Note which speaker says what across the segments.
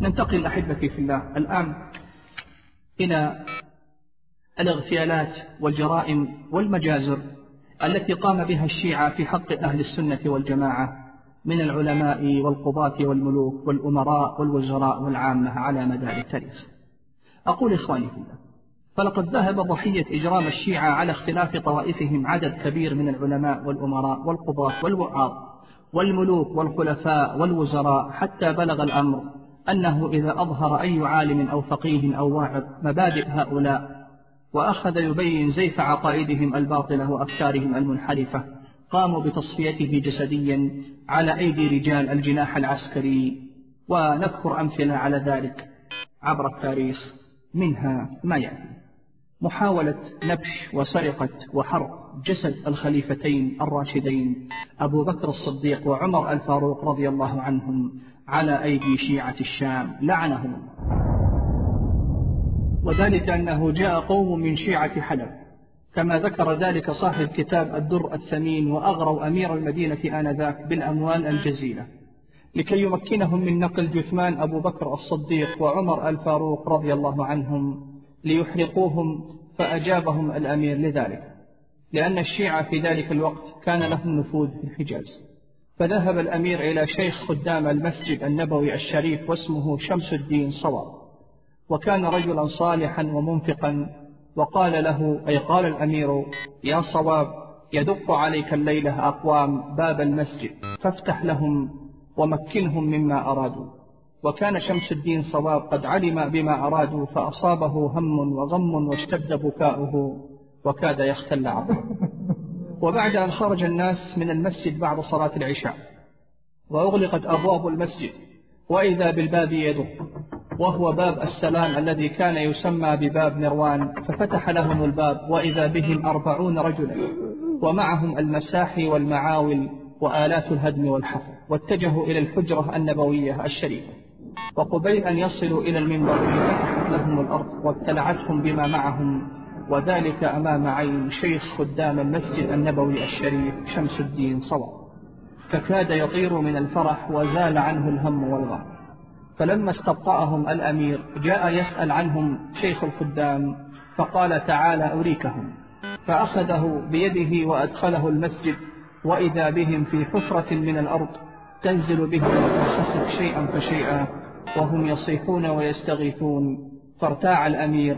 Speaker 1: ننتقل أحبتي في الله. الآن إلى الاغتيالات والجرائم والمجازر التي قام بها الشيعة في حق أهل السنة والجماعة من العلماء والقضاة والملوك والأمراء والوزراء والعامة على مدار التاريخ. أقول إخواني في الله فلقد ذهب ضحية إجرام الشيعة على اختلاف طوائفهم عدد كبير من العلماء والأمراء والقضاة والوعاظ والملوك والخلفاء والوزراء حتى بلغ الأمر أنه إذا أظهر أي عالم أو فقيه أو واعظ مبادئ هؤلاء وأخذ يبين زيف عقائدهم الباطلة وأفكارهم المنحرفة قاموا بتصفيته جسديا على أيدي رجال الجناح العسكري ونذكر أمثلة على ذلك عبر التاريخ منها ما يأتي محاولة نبش وسرقة وحرق جسد الخليفتين الراشدين أبو بكر الصديق وعمر الفاروق رضي الله عنهم على أيدي شيعة الشام لعنهم. وذلك أنه جاء قوم من شيعة حلب. كما ذكر ذلك صاحب كتاب الدر الثمين وأغروا أمير المدينة آنذاك بالأموال الجزيلة لكي يمكنهم من نقل جثمان أبو بكر الصديق وعمر الفاروق رضي الله عنهم ليحرقوهم فأجابهم الأمير لذلك لأن الشيعة في ذلك الوقت كان لهم نفوذ في الحجاز فذهب الأمير إلى شيخ خدام المسجد النبوي الشريف واسمه شمس الدين صواب. وكان رجلا صالحا ومنفقا وقال له أي قال الأمير يا صواب يدق عليك الليلة أقوام باب المسجد فافتح لهم ومكنهم مما أرادوا. وكان شمس الدين صواب قد علم بما أرادوا فأصابه هم وغم واشتد بكاؤه وكاد يختل عقله وبعد أن خرج الناس من المسجد بعد صلاة العشاء وأغلقت أبواب المسجد وإذا بالباب يدق وهو باب السلام الذي كان يسمى بباب نروان ففتح لهم الباب وإذا بهم أربعون رجلا ومعهم المساحي والمعاول وآلات الهدم والحفر. واتجهوا إلى الحجرة النبوية الشريفة. وقبيل أن يصلوا إلى المنبر فتحت لهم الأرض وابتلعتهم بما معهم. وذلك أمام عين شيخ خدام المسجد النبوي الشريف شمس الدين صواب. فكاد يطير من الفرح وزال عنه الهم والغم فلما استبطأهم الأمير جاء يسأل عنهم شيخ الخدام فقال تعالى أريكهم. فأخذه بيده وأدخله المسجد وإذا بهم في حفرة من الأرض تنزل بهم وتنخسف شيئا فشيئا وهم يصيحون ويستغيثون. فارتاع الأمير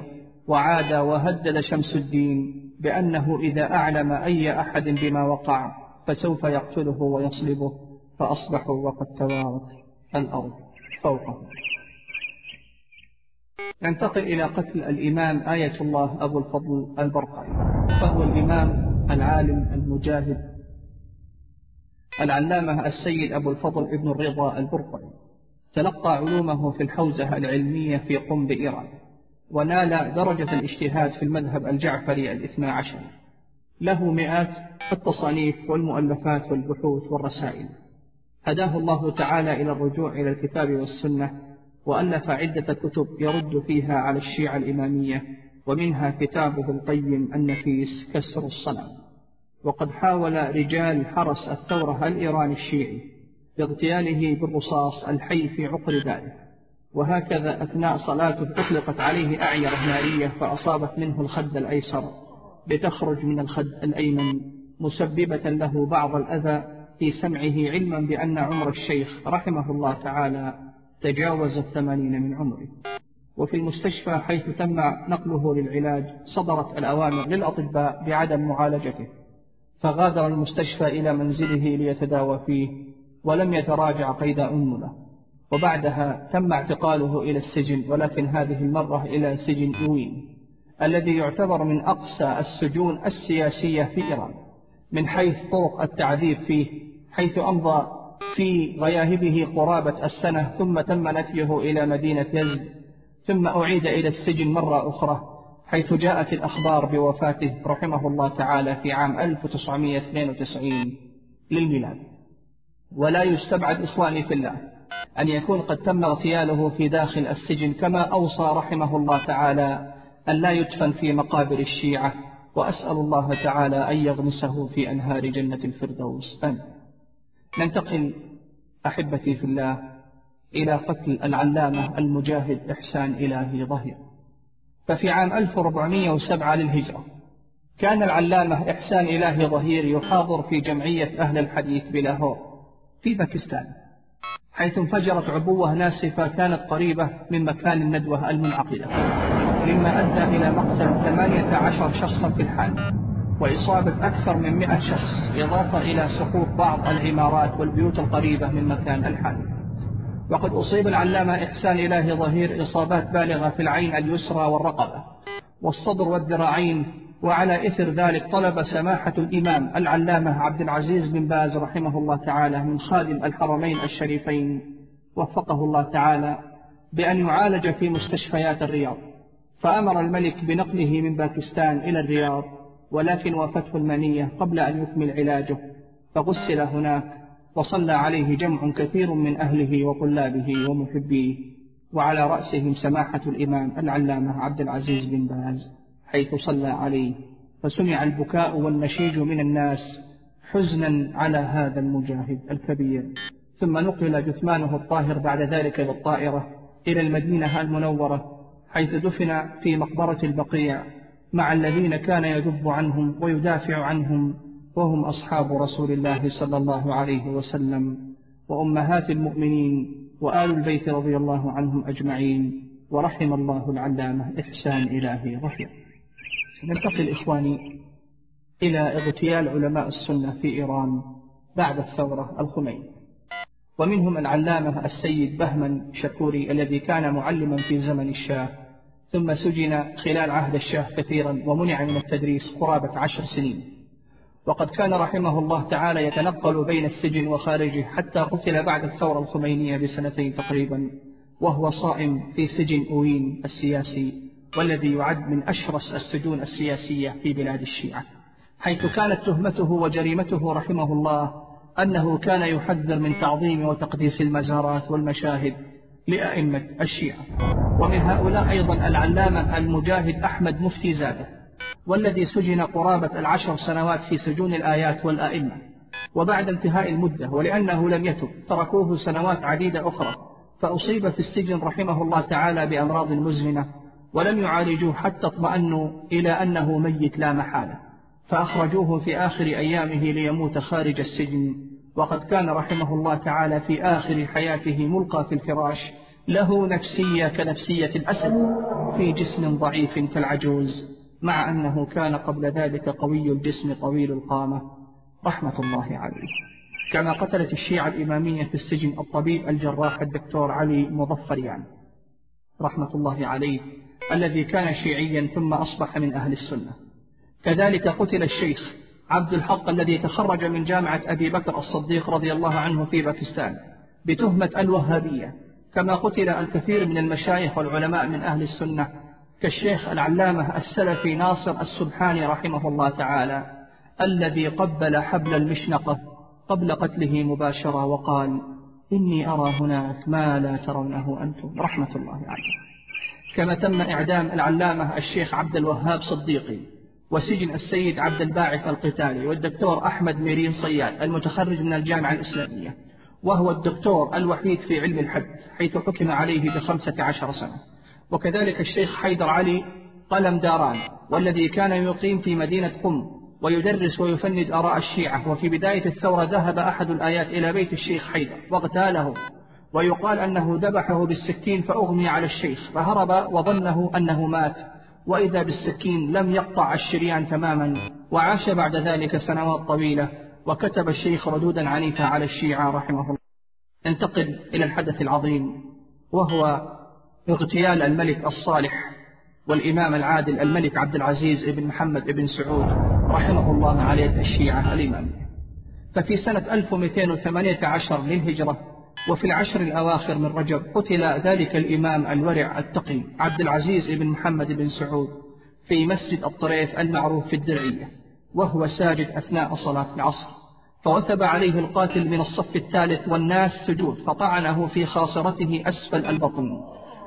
Speaker 1: وعاد وهدد شمس الدين بأنه إذا أعلم أي أحد بما وقع فسوف يقتله ويصلبه فأصبحوا وقد توارت الأرض فوقه ننتقل إلى قتل الإمام آية الله أبو الفضل البرقعي فهو الإمام العالم المجاهد العلامة السيد أبو الفضل ابن الرضا البرقعي تلقى علومه في الحوزة العلمية في قم بإيران ونال درجة الاجتهاد في المذهب الجعفري الاثنى عشر. له مئات التصانيف والمؤلفات والبحوث والرسائل. هداه الله تعالى إلى الرجوع إلى الكتاب والسنة وألف عدة كتب يرد فيها على الشيعة الإمامية ومنها كتابه القيم النفيس كسر الصنم وقد حاول رجال حرس الثورة الإيراني الشيعي باغتياله بالرصاص الحي في عقر داره وهكذا أثناء صلاته أطلقت عليه أعيرة نارية فأصابت منه الخد الأيسر لتخرج من الخد الأيمن مسببة له بعض الأذى في سمعه علما بأن عمر الشيخ رحمه الله تعالى تجاوز الثمانين من عمره. وفي المستشفى حيث تم نقله للعلاج صدرت الأوامر للأطباء بعدم معالجته. فغادر المستشفى إلى منزله ليتداوى فيه ولم يتراجع قيد أنمله وبعدها تم اعتقاله إلى السجن ولكن هذه المرة إلى سجن إوين الذي يعتبر من أقسى السجون السياسية في إيران من حيث طرق التعذيب فيه حيث أمضى في غياهبه قرابة السنة ثم تم نفيه إلى مدينة يزد ثم أعيد إلى السجن مرة أخرى حيث جاءت الأخبار بوفاته رحمه الله تعالى في عام 1992 للميلاد. ولا يستبعد إخواني في الله. أن يكون قد تم اغتياله في داخل السجن كما أوصى رحمه الله تعالى أن لا يدفن في مقابر الشيعة وأسأل الله تعالى أن يغمسه في أنهار جنة الفردوس. أن. ننتقل أحبتي في الله إلى قتل العلامة المجاهد إحسان إلهي ظهير. ففي عام 1407 للهجرة كان العلامة إحسان إلهي ظهير يحاضر في جمعية أهل الحديث بلاهور في باكستان. حيث انفجرت عبوة ناسفة كانت قريبة من مكان الندوة المنعقدة مما أدى إلى مقتل 18 شخصا في الحال وإصابة أكثر من 100 شخص إضافة إلى سقوط بعض العمارات والبيوت القريبة من مكان الحادث. وقد أصيب العلامة إحسان إلهي ظهير إصابات بالغة في العين اليسرى والرقبة والصدر والذراعين وعلى إثر ذلك طلب سماحة الإمام العلامة عبد العزيز بن باز رحمه الله تعالى من خادم الحرمين الشريفين وفقه الله تعالى بأن يعالج في مستشفيات الرياض فأمر الملك بنقله من باكستان إلى الرياض ولكن وافته المنية قبل أن يكمل علاجه فغسل هناك وصلى عليه جمع كثير من أهله وطلابه ومحبيه وعلى رأسهم سماحة الإمام العلامة عبد العزيز بن باز. حيث صلى عليه فسمع البكاء والنشيج من الناس حزنا على هذا المجاهد الكبير. ثم نقل جثمانه الطاهر بعد ذلك بالطائرة إلى المدينة المنورة حيث دفن في مقبرة البقيع مع الذين كان يذب عنهم ويدافع عنهم وهم أصحاب رسول الله صلى الله عليه وسلم. وأمهات المؤمنين وآل البيت رضي الله عنهم أجمعين ورحم الله العلامة إحسان إلهي رحمه ننتقل إخواني إلى اغتيال علماء السنة في إيران بعد الثورة الخميني. ومنهم العلامة السيد بهمن شكوري الذي كان معلما في زمن الشاه ثم سجن خلال عهد الشاه كثيرا ومنع من التدريس قرابة عشر سنين. وقد كان رحمه الله تعالى يتنقل بين السجن وخارجه حتى قتل بعد الثورة الخمينية بسنتين تقريبا وهو صائم في سجن أوين السياسي والذي يعد من أشرس السجون السياسية في بلاد الشيعة. حيث كانت تهمته وجريمته رحمه الله أنه كان يحذر من تعظيم وتقديس المزارات والمشاهد لأئمة الشيعة. ومن هؤلاء أيضا العلامة المجاهد أحمد مفتي زاده والذي سجن قرابة العشر سنوات في سجون الآيات والآئمة. وبعد انتهاء المدة ولأنه لم يتب تركوه سنوات عديدة أخرى. فأصيب في السجن رحمه الله تعالى بأمراض مزمنة ولم يعالجوه حتى اطمأنوا إلى أنه ميت لا محالة. فأخرجوه في آخر أيامه ليموت خارج السجن. وقد كان رحمه الله تعالى في آخر حياته ملقى في الفراش. له نفسية كنفسية الأسد في جسم ضعيف كالعجوز مع أنه كان قبل ذلك قوي الجسم طويل القامة. رحمة الله عليه. كما قتلت الشيعة الإمامية في السجن الطبيب الجراح الدكتور علي مظفريان رحمة الله عليه الذي كان شيعيا ثم أصبح من أهل السنة. كذلك قتل الشيخ عبد الحق الذي تخرج من جامعة أبي بكر الصديق رضي الله عنه في باكستان بتهمة الوهابية كما قتل الكثير من المشايخ والعلماء من أهل السنة كالشيخ العلامة السلفي ناصر السبحاني رحمه الله تعالى الذي قبل حبل المشنقة قبل قتله مباشرة وقال إني أرى هناك ما لا ترونه أنتم. رحمة الله عليه كما تم إعدام العلامة الشيخ عبد الوهاب صديقي وسجن السيد عبد الباعث القتالي والدكتور أحمد ميرين صياد المتخرج من الجامعة الإسلامية وهو الدكتور الوحيد في علم الحد حيث حكم عليه بخمسة عشر سنة. وكذلك الشيخ حيدر علي قلم داران والذي كان يقيم في مدينة قم ويدرس ويفند آراء الشيعة. وفي بداية الثورة ذهب أحد الآيات إلى بيت الشيخ حيدر واغتاله ويقال أنه ذبحه بالسكين فأغمي على الشيخ فهرب وظنه أنه مات. وإذا بالسكين لم يقطع الشريان تماما وعاش بعد ذلك سنوات طويلة. وكتب الشيخ ردودا عنيفة على الشيعة رحمه الله. ننتقل إلى الحدث العظيم وهو اغتيال الملك الصالح والإمام العادل الملك عبد العزيز بن محمد بن سعود. رحمه الله عليه الشيعة الإمام. ففي سنة 1218 للهجرة وفي العشر الأواخر من رجب قتل ذلك الإمام الورع التقي عبد العزيز بن محمد بن سعود في مسجد الطريف المعروف في الدرعية وهو ساجد أثناء صلاة العصر. فوثب عليه القاتل من الصف الثالث والناس سجود فطعنه في خاصرته أسفل البطن.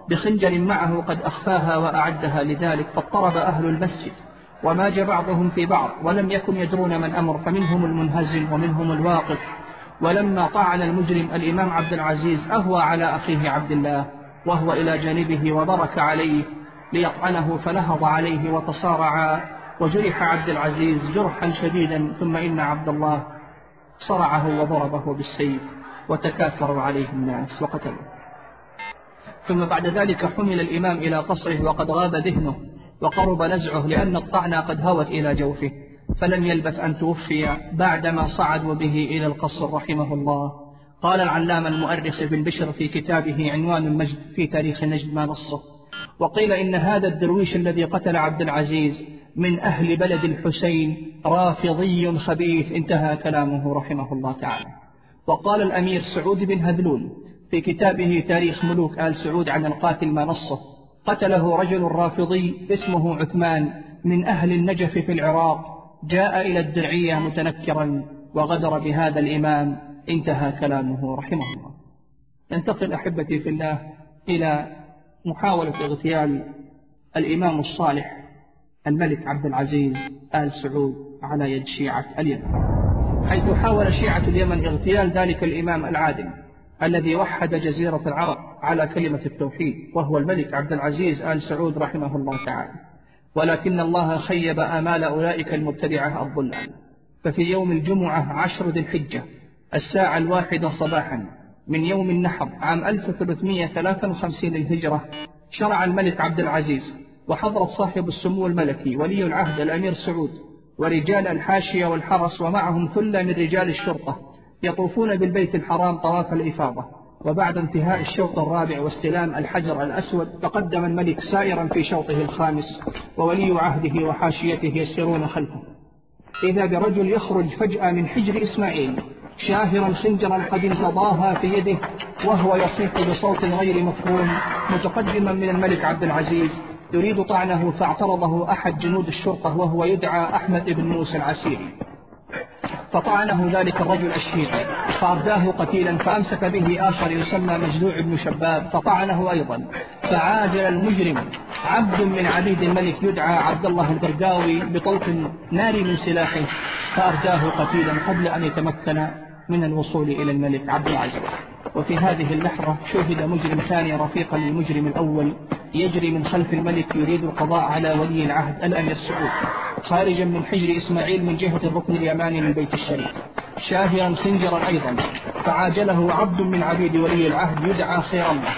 Speaker 1: بخنجر معه قد أخفاها وأعدها لذلك فاضطرب أهل المسجد. وماج بعضهم في بعض ولم يكن يدرون من أمر فمنهم المنهزم ومنهم الواقف. ولما طعن المجرم الإمام عبد العزيز أهوى على أخيه عبد الله وهو إلى جانبه وبرك عليه ليطعنه فنهض عليه وتصارعا وجرح عبد العزيز جرحا شديدا ثم إن عبد الله صرعه وضربه بالسيف وتكاثروا عليه الناس وقتلوه. ثم بعد ذلك حمل الإمام إلى قصره وقد غاب ذهنه. وقرب نزعه لأن الطعن قد هوت إلى جوفه فلم يلبث أن توفي بعدما صعدوا به إلى القصر رحمه الله. قال العلام المؤرخ بن بشر في كتابه عنوان المجد في تاريخ نجد ما نصه. وقيل إن هذا الدرويش الذي قتل عبد العزيز من أهل بلد الحسين رافضي خبيث انتهى كلامه رحمه الله تعالى. وقال الأمير سعود بن هذلول في كتابه تاريخ ملوك آل سعود عن القاتل ما نصه قتله رجل رافضي اسمه عثمان من أهل النجف في العراق جاء إلى الدرعية متنكرا وغدر بهذا الإمام انتهى كلامه رحمه الله. ننتقل أحبتي في الله إلى محاولة اغتيال الإمام الصالح الملك عبد العزيز آل سعود على يد شيعة اليمن. حيث حاول شيعة اليمن اغتيال ذلك الإمام العادل الذي وحد جزيرة العرب. على كلمة التوحيد وهو الملك عبد العزيز آل سعود رحمه الله تعالى. ولكن الله خيب آمال أولئك المبتدعة الضلال. ففي يوم الجمعة عشر ذي الحجة الساعة الواحدة صباحا من يوم النحر عام 1353 للهجرة شرع الملك عبد العزيز وحضرت صاحب السمو الملكي ولي العهد الأمير سعود ورجال الحاشية والحرس ومعهم ثلة من رجال الشرطة يطوفون بالبيت الحرام طواف الإفاضة. وبعد انتهاء الشوط الرابع واستلام الحجر الأسود تقدم الملك سائرا في شوطه الخامس وولي عهده وحاشيته يسيرون خلفه. إذا برجل يخرج فجأة من حجر إسماعيل شاهرا خنجرا قد انتضاها في يده وهو يصيح بصوت غير مفهوم متقدما من الملك عبد العزيز يريد طعنه فاعترضه أحد جنود الشرطة وهو يدعى أحمد بن موسى العسيري. فطعنه ذلك الرجل الشيعي فأرداه قتيلا فأمسك به آخر يسمى مجدوع بن شباب فطعنه أيضا. فعاجل المجرم. عبد من عبيد الملك يدعى عبد الله القرقاوي بطلق ناري من سلاحه فأرداه قتيلا قبل أن يتمكن من الوصول إلى الملك عبد العزيز. وفي هذه اللحظة شهد مجرم ثاني رفيقا للمجرم الأول يجري من خلف الملك يريد القضاء على ولي العهد الأمير سعود خارجا من حجر إسماعيل من جهة الركن اليماني من بيت الشريف. شاهرا خنجرا أيضا فعاجله عبد من عبيد ولي العهد يدعى خير الله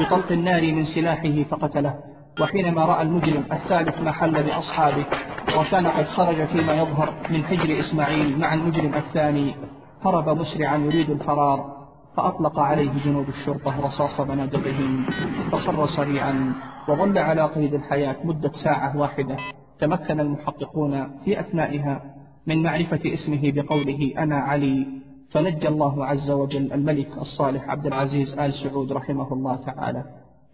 Speaker 1: بطلق النار من سلاحه فقتله. وحينما رأى المجرم الثالث ما حل بأصحابه وكان قد خرج فيما يظهر من حجر إسماعيل مع المجرم الثاني هرب مسرعا يريد الفرار. فأطلق عليه جنود الشرطة رصاص بنادقهم فخر سريعا وظل على قيد الحياة مدة ساعة واحدة. تمكن المحققون في أثنائها من معرفة اسمه بقوله أنا علي. فنجى الله عز وجل الملك الصالح عبد العزيز آل سعود رحمه الله تعالى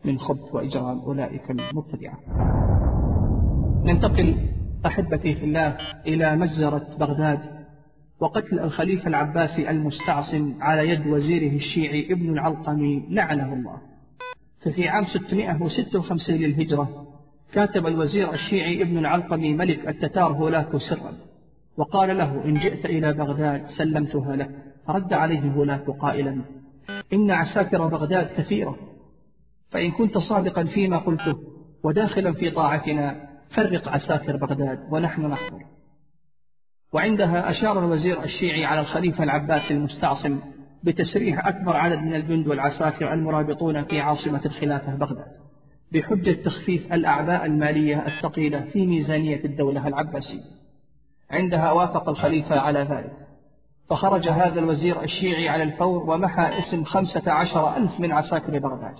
Speaker 1: من خبث وإجرام أولئك المبتدعة. ننتقل أحبتي في الله إلى مجزرة بغداد. وقتل الخليفة العباسي المستعصم على يد وزيره الشيعي ابن العلقمي لعنه الله. ففي عام 656 للهجرة كاتب الوزير الشيعي ابن العلقمي ملك التتار هولاكو سرا وقال له إن جئت إلى بغداد سلمتها لك فرد عليه هولاكو قائلا إن عساكر بغداد كثيرة فإن كنت صادقا فيما قلته وداخلا في طاعتنا فرق عساكر بغداد ونحن نحضر. وعندها أشار الوزير الشيعي على الخليفة العباسي المستعصم بتسريح أكبر عدد من الجند والعساكر المرابطون في عاصمة الخلافة بغداد بحجة تخفيف الأعباء المالية الثقيلة في ميزانية الدولة العباسية. عندها وافق الخليفة على ذلك. فخرج هذا الوزير الشيعي على الفور ومحى اسم خمسة عشر ألف من عساكر بغداد.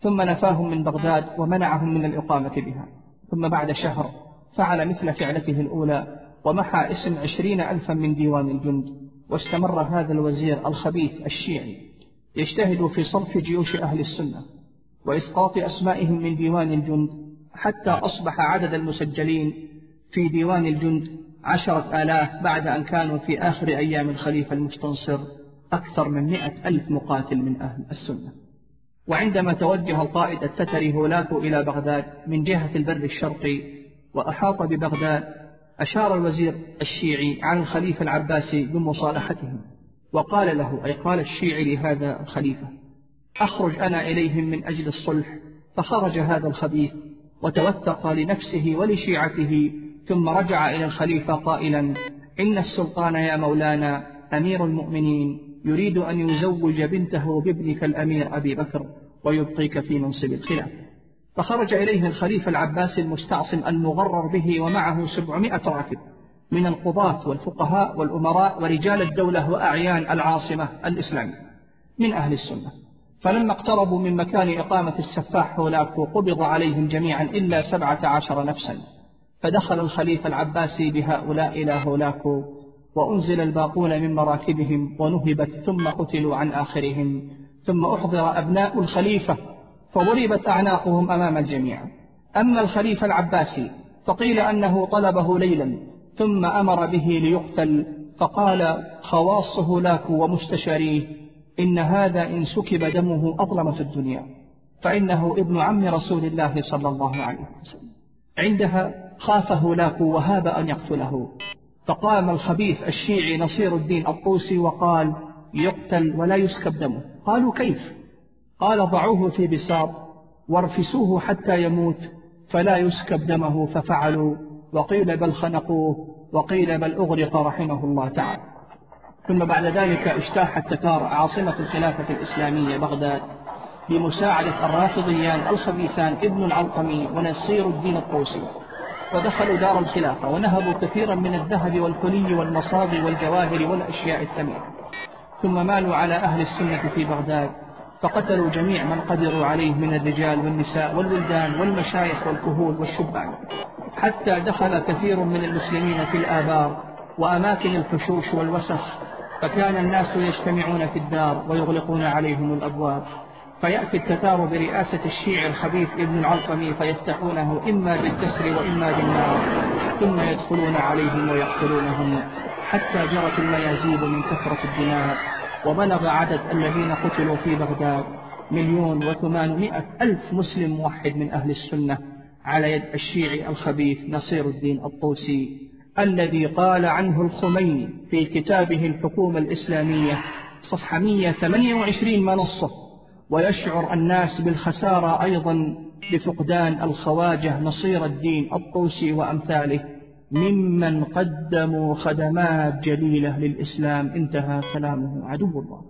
Speaker 1: ثم نفاهم من بغداد ومنعهم من الإقامة بها. ثم بعد شهر فعل مثل فعلته الأولى ومحى اسم عشرين ألفا من ديوان الجند واستمر هذا الوزير الخبيث الشيعي. يجتهد في صرف جيوش أهل السنة وإسقاط أسمائهم من ديوان الجند حتى أصبح عدد المسجلين في ديوان الجند عشرة آلاف بعد أن كانوا في آخر أيام الخليفة المستنصر أكثر من مئة ألف مقاتل من أهل السنة. وعندما توجه القائد التتري هولاكو إلى بغداد من جهة البر الشرقي وأحاط ببغداد أشار الوزير الشيعي عن الخليفة العباسي بمصالحتهم وقال له أي قال الشيعي لهذا الخليفة أخرج أنا إليهم من أجل الصلح فخرج هذا الخبيث وتوثق لنفسه ولشيعته ثم رجع إلى الخليفة قائلا إن السلطان يا مولانا أمير المؤمنين يريد أن يزوج بنته بابنك الأمير أبي بكر ويبقيك في منصب الخلافة فخرج إليه الخليفة العباسي المستعصم المغرر به ومعه سبعمائة راكب من القضاة والفقهاء والأمراء ورجال الدولة وأعيان العاصمة الإسلامية من أهل السنة. فلما اقتربوا من مكان إقامة السفاح هولاكو قبض عليهم جميعا إلا سبعة عشر نفسا. فدخل الخليفة العباسي بهؤلاء إلى هولاكو وأنزل الباقون من مراكبهم ونهبت ثم قتلوا عن آخرهم. ثم أحضر أبناء الخليفة فضربت أعناقهم أمام الجميع. أما الخليفة العباسي فقيل أنه طلبه ليلا ثم أمر به ليقتل فقال خواص هولاكو ومستشاريه إن هذا إن سكب دمه أظلم في الدنيا. فإنه ابن عم رسول الله صلى الله عليه وسلم. عندها خاف هولاكو وهاب أن يقتله. فقام الخبيث الشيعي نصير الدين الطوسي وقال يقتل ولا يسكب دمه. قالوا كيف؟ قال ضعوه في بساط وارفسوه حتى يموت فلا يسكب دمه ففعلوا وقيل بل خنقوه وقيل بل أغرق رحمه الله تعالى. ثم بعد ذلك اجتاح التتار عاصمة الخلافة الإسلامية بغداد بمساعدة الرافضيان الخبيثان ابن العلقمي ونصير الدين الطوسي. ودخلوا دار الخلافة ونهبوا كثيرا من الذهب والحلي والمصاب والجواهر والأشياء الثمينة. ثم مالوا على أهل السنة في بغداد فقتلوا جميع من قدروا عليه من الرجال والنساء والولدان والمشايخ والكهول والشبان. حتى دخل كثير من المسلمين في الآبار وأماكن الفشوش والوسخ فكان الناس يجتمعون في الدار ويغلقون عليهم الأبواب. فيأتي التتار برئاسة الشيع الخبيث ابن العلقمي فيفتحونه إما بالكسر وإما بالنار ثم يدخلون عليهم ويقتلونهم. حتى جرت الميازيب من كثرة الدماء. وبلغ عدد الذين قتلوا في بغداد مليون وثمانمائة ألف مسلم موحد من أهل السنة على يد الشيعي الخبيث نصير الدين الطوسي الذي قال عنه الخميني في كتابه الحكومة الإسلامية صفحة 128 منصة ويشعر الناس بالخسارة أيضا بفقدان الخواجة نصير الدين الطوسي وأمثاله. ممن قدموا خدمات جليلة للإسلام. انتهى كلامه. عدو الله.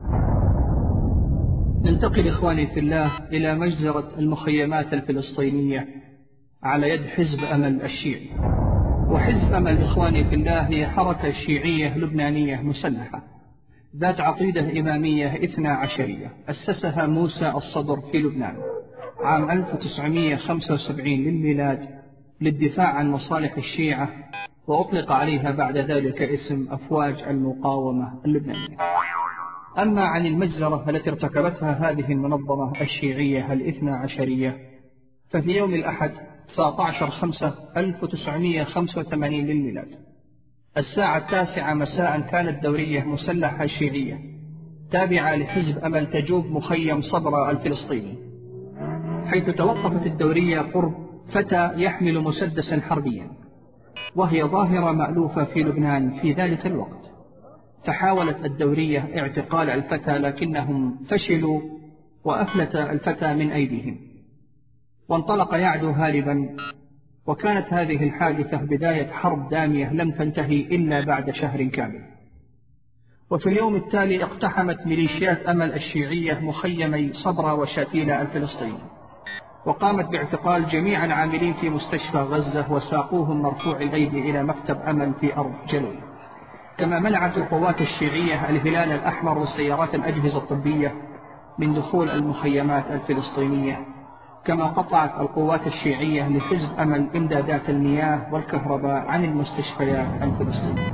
Speaker 1: ننتقل إخواني في الله إلى مجزرة المخيمات الفلسطينية على يد حزب أمل الشيعي. وحزب أمل إخواني في الله هي حركة شيعية لبنانية مسلحة. ذات عقيدة إمامية إثنى عشرية. أسسها موسى الصدر في لبنان. عام 1975 للميلاد. للدفاع عن مصالح الشيعة وأطلق عليها بعد ذلك اسم أفواج المقاومة اللبنانية. أما عن المجزرة التي ارتكبتها هذه المنظمة الشيعية الاثنى عشرية ففي يوم الأحد 19 5 1985 للميلاد. الساعة التاسعة مساء كانت دورية مسلحة شيعية تابعة لحزب أمل تجوب مخيم صبرا الفلسطيني. حيث توقفت الدورية قرب فتى يحمل مسدسا حربيا وهي ظاهرة مألوفة في لبنان في ذلك الوقت. فحاولت الدورية اعتقال الفتى لكنهم فشلوا وأفلت الفتى من أيديهم. وانطلق يعدو هاربا وكانت هذه الحادثة بداية حرب دامية لم تنتهي إلا بعد شهر كامل. وفي اليوم التالي اقتحمت ميليشيات أمل الشيعية مخيمي صبرا وشاتيلا الفلسطيني. وقامت باعتقال جميع العاملين في مستشفى غزة وساقوهم مرفوع الأيدي إلى مكتب أمل في أرض جلول كما منعت القوات الشيعية الهلال الأحمر وسيارات الأجهزة الطبية من دخول المخيمات الفلسطينية. كما قطعت القوات الشيعية لحزب أمل إمدادات المياه والكهرباء عن المستشفيات الفلسطينية.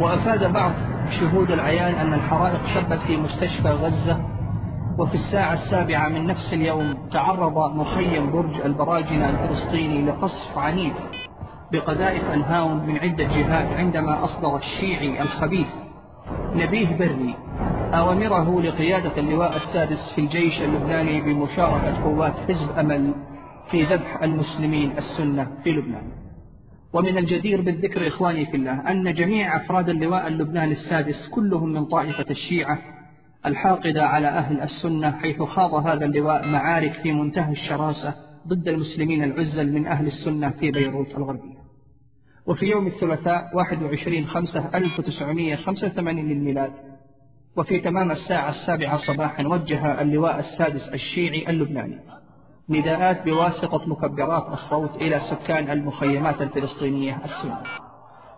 Speaker 1: وأفاد بعض شهود العيان أن الحرائق شبت في مستشفى غزة وفي الساعة السابعة من نفس اليوم تعرض مخيم برج البراجنة الفلسطيني لقصف عنيف بقذائف الهاون من عدة جهات عندما أصدر الشيعي الخبيث نبيه بري أوامره لقيادة اللواء السادس في الجيش اللبناني بمشاركة قوات حزب أمل في ذبح المسلمين السنة في لبنان. ومن الجدير بالذكر إخواني في الله أن جميع أفراد اللواء اللبناني السادس كلهم من طائفة الشيعة الحاقدة على أهل السنة حيث خاض هذا اللواء معارك في منتهى الشراسة ضد المسلمين العزل من أهل السنة في بيروت الغربية. وفي يوم الثلاثاء 21 5 1985 للميلاد وفي تمام الساعة السابعة صباحا وجه اللواء السادس الشيعي اللبناني. نداءات بواسطة مكبرات الصوت إلى سكان المخيمات الفلسطينية السنة.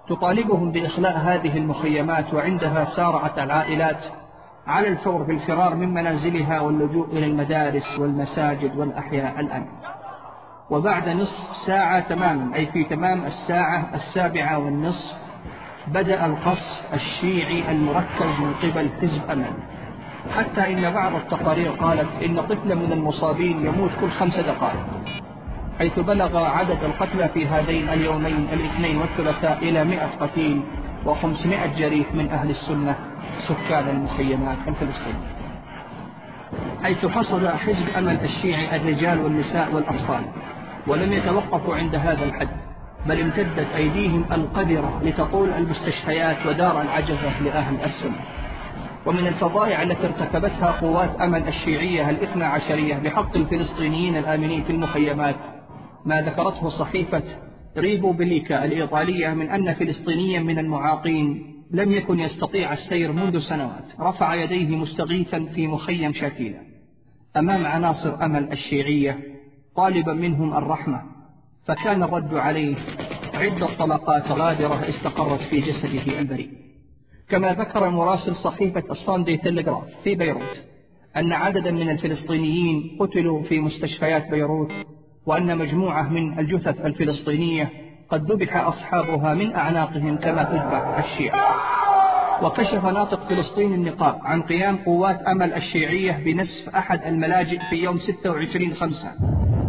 Speaker 1: تطالبهم بإخلاء هذه المخيمات وعندها سارعت العائلات على الفور بالفرار من منازلها واللجوء إلى المدارس والمساجد والأحياء الآن. وبعد نصف ساعة تماما أي في تمام الساعة السابعة والنصف بدأ القصف الشيعي المركز من قبل حزب أمل حتى إن بعض التقارير قالت إن طفلا من المصابين يموت كل خمس دقائق حيث بلغ عدد القتلى في هذين اليومين الاثنين والثلاثاء إلى مئة قتيل وخمسمائة جريح من أهل السنة. سكان المخيمات الفلسطينية حيث حصد حزب أمل الشيعي الرجال والنساء والأطفال ولم يتوقفوا عند هذا الحد بل امتدت أيديهم القذرة لتطول المستشفيات ودار العجزة لأهل السنة. ومن الفظائع التي ارتكبتها قوات أمل الشيعية الاثنى عشرية بحق الفلسطينيين الآمنين في المخيمات ما ذكرته صحيفة ريبو بليكا الإيطالية من أن فلسطينيا من المعاقين. لم يكن يستطيع السير منذ سنوات. رفع يديه مستغيثا في مخيم شاكيلة أمام عناصر أمل الشيعية طالبا منهم الرحمة. فكان الرد عليه عدة طلقات غادرة استقرت في جسده البريء. كما ذكر مراسل صحيفة الصاندي تلغراف في بيروت أن عددا من الفلسطينيين قتلوا في مستشفيات بيروت وأن مجموعة من الجثث الفلسطينية قد ذبح أصحابها من أعناقهم كما تذبح الشيعة. وكشف ناطق فلسطين النقاب عن قيام قوات أمل الشيعية بنسف أحد الملاجئ في يوم 26 5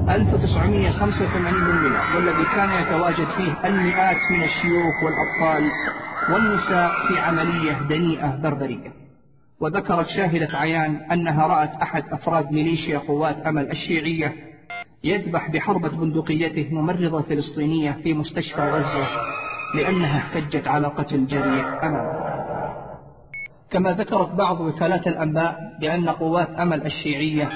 Speaker 1: 1985 للميلاد والذي كان يتواجد فيه المئات من الشيوخ والأطفال والنساء في عملية دنيئة بربرية. وذكرت شاهدة عيان أنها رأت أحد أفراد ميليشيا قوات أمل الشيعية يذبح بحربة بندقيته ممرضة فلسطينية في مستشفى غزة لأنها احتجت على قتل جريح أمل كما ذكرت بعض وكالات الأنباء بأن قوات أمل الشيعية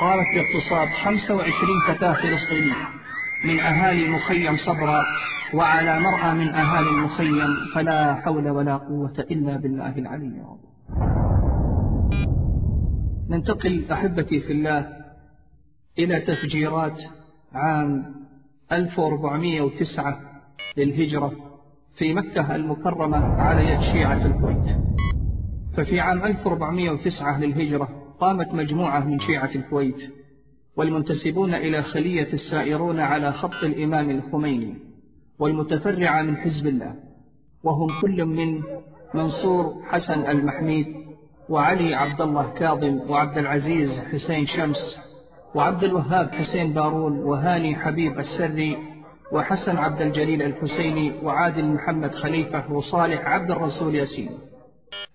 Speaker 1: قامت باغتصاب 25 فتاة فلسطينية من أهالي مخيم صبرا وعلى مرأى من أهالي المخيم فلا حول ولا قوة إلا بالله العلي العظيم. ننتقل أحبتي في الله إلى تفجيرات عام 1409 للهجرة في مكة المكرمة على يد شيعة الكويت. ففي عام 1409 للهجرة قامت مجموعة من شيعة الكويت والمنتسبون إلى خلية السائرون على خط الإمام الخميني والمتفرعة من حزب الله وهم كل من منصور حسن المحميد وعلي عبد الله كاظم وعبد العزيز حسين شمس وعبد الوهاب حسين بارون وهاني حبيب السري وحسن عبد الجليل الحسيني وعادل محمد خليفة وصالح عبد الرسول ياسين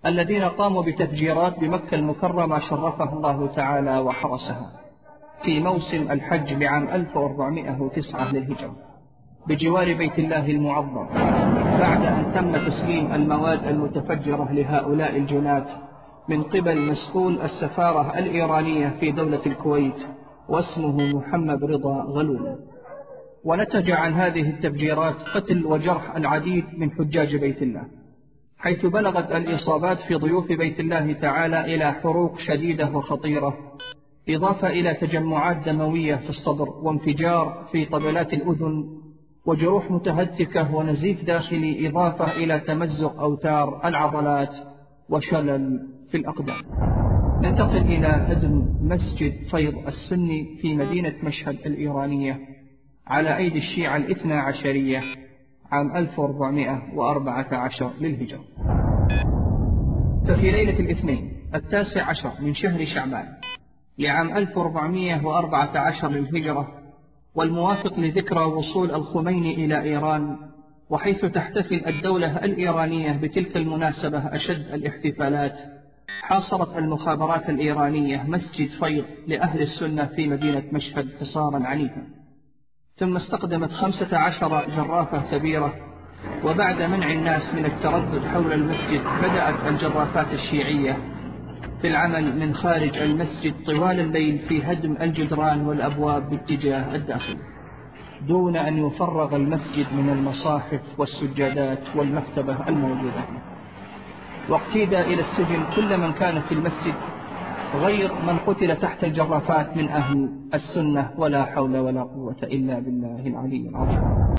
Speaker 1: الذين قاموا بتفجيرات بمكة المكرمة شرفها الله تعالى وحرسها في موسم الحج لعام 1409 للهجرة بجوار بيت الله المعظم بعد أن تم تسليم المواد المتفجرة لهؤلاء الجنات من قبل مسؤول السفارة الإيرانية في دولة الكويت واسمه محمد رضا غلول. ونتج عن هذه التفجيرات قتل وجرح العديد من حجاج بيت الله حيث بلغت الإصابات في ضيوف بيت الله تعالى إلى حروق شديدة وخطيرة إضافة إلى تجمعات دموية في الصدر وانفجار في طبلات الأذن وجروح متهتكة ونزيف داخلي إضافة إلى تمزق أوتار العضلات وشلل في الأقدام. ننتقل إلى هدم مسجد فيض السني في مدينة مشهد الإيرانية على أيدي الشيعة الاثنى عشرية عام 1414 للهجرة. ففي ليلة الاثنين التاسع عشر من شهر شعبان لعام 1414 للهجرة والموافق لذكرى وصول الخميني إلى إيران وحيث تحتفل الدولة الإيرانية بتلك المناسبة أشد الاحتفالات. حاصرت المخابرات الإيرانية مسجد فيض لأهل السنة في مدينة مشهد حصارا عنيفا. ثم استخدمت خمسة عشر جرافة كبيرة وبعد منع الناس من التردد حول المسجد بدأت الجرافات الشيعية في العمل من خارج المسجد طوال الليل في هدم الجدران والأبواب باتجاه الداخل دون أن يفرغ المسجد من المصاحف والسجادات والمكتبة الموجودة. واقتيد إلى السجن كل من كان في المسجد غير من قتل تحت الجرافات من أهل السنة ولا حول ولا قوة إلا بالله العلي العظيم.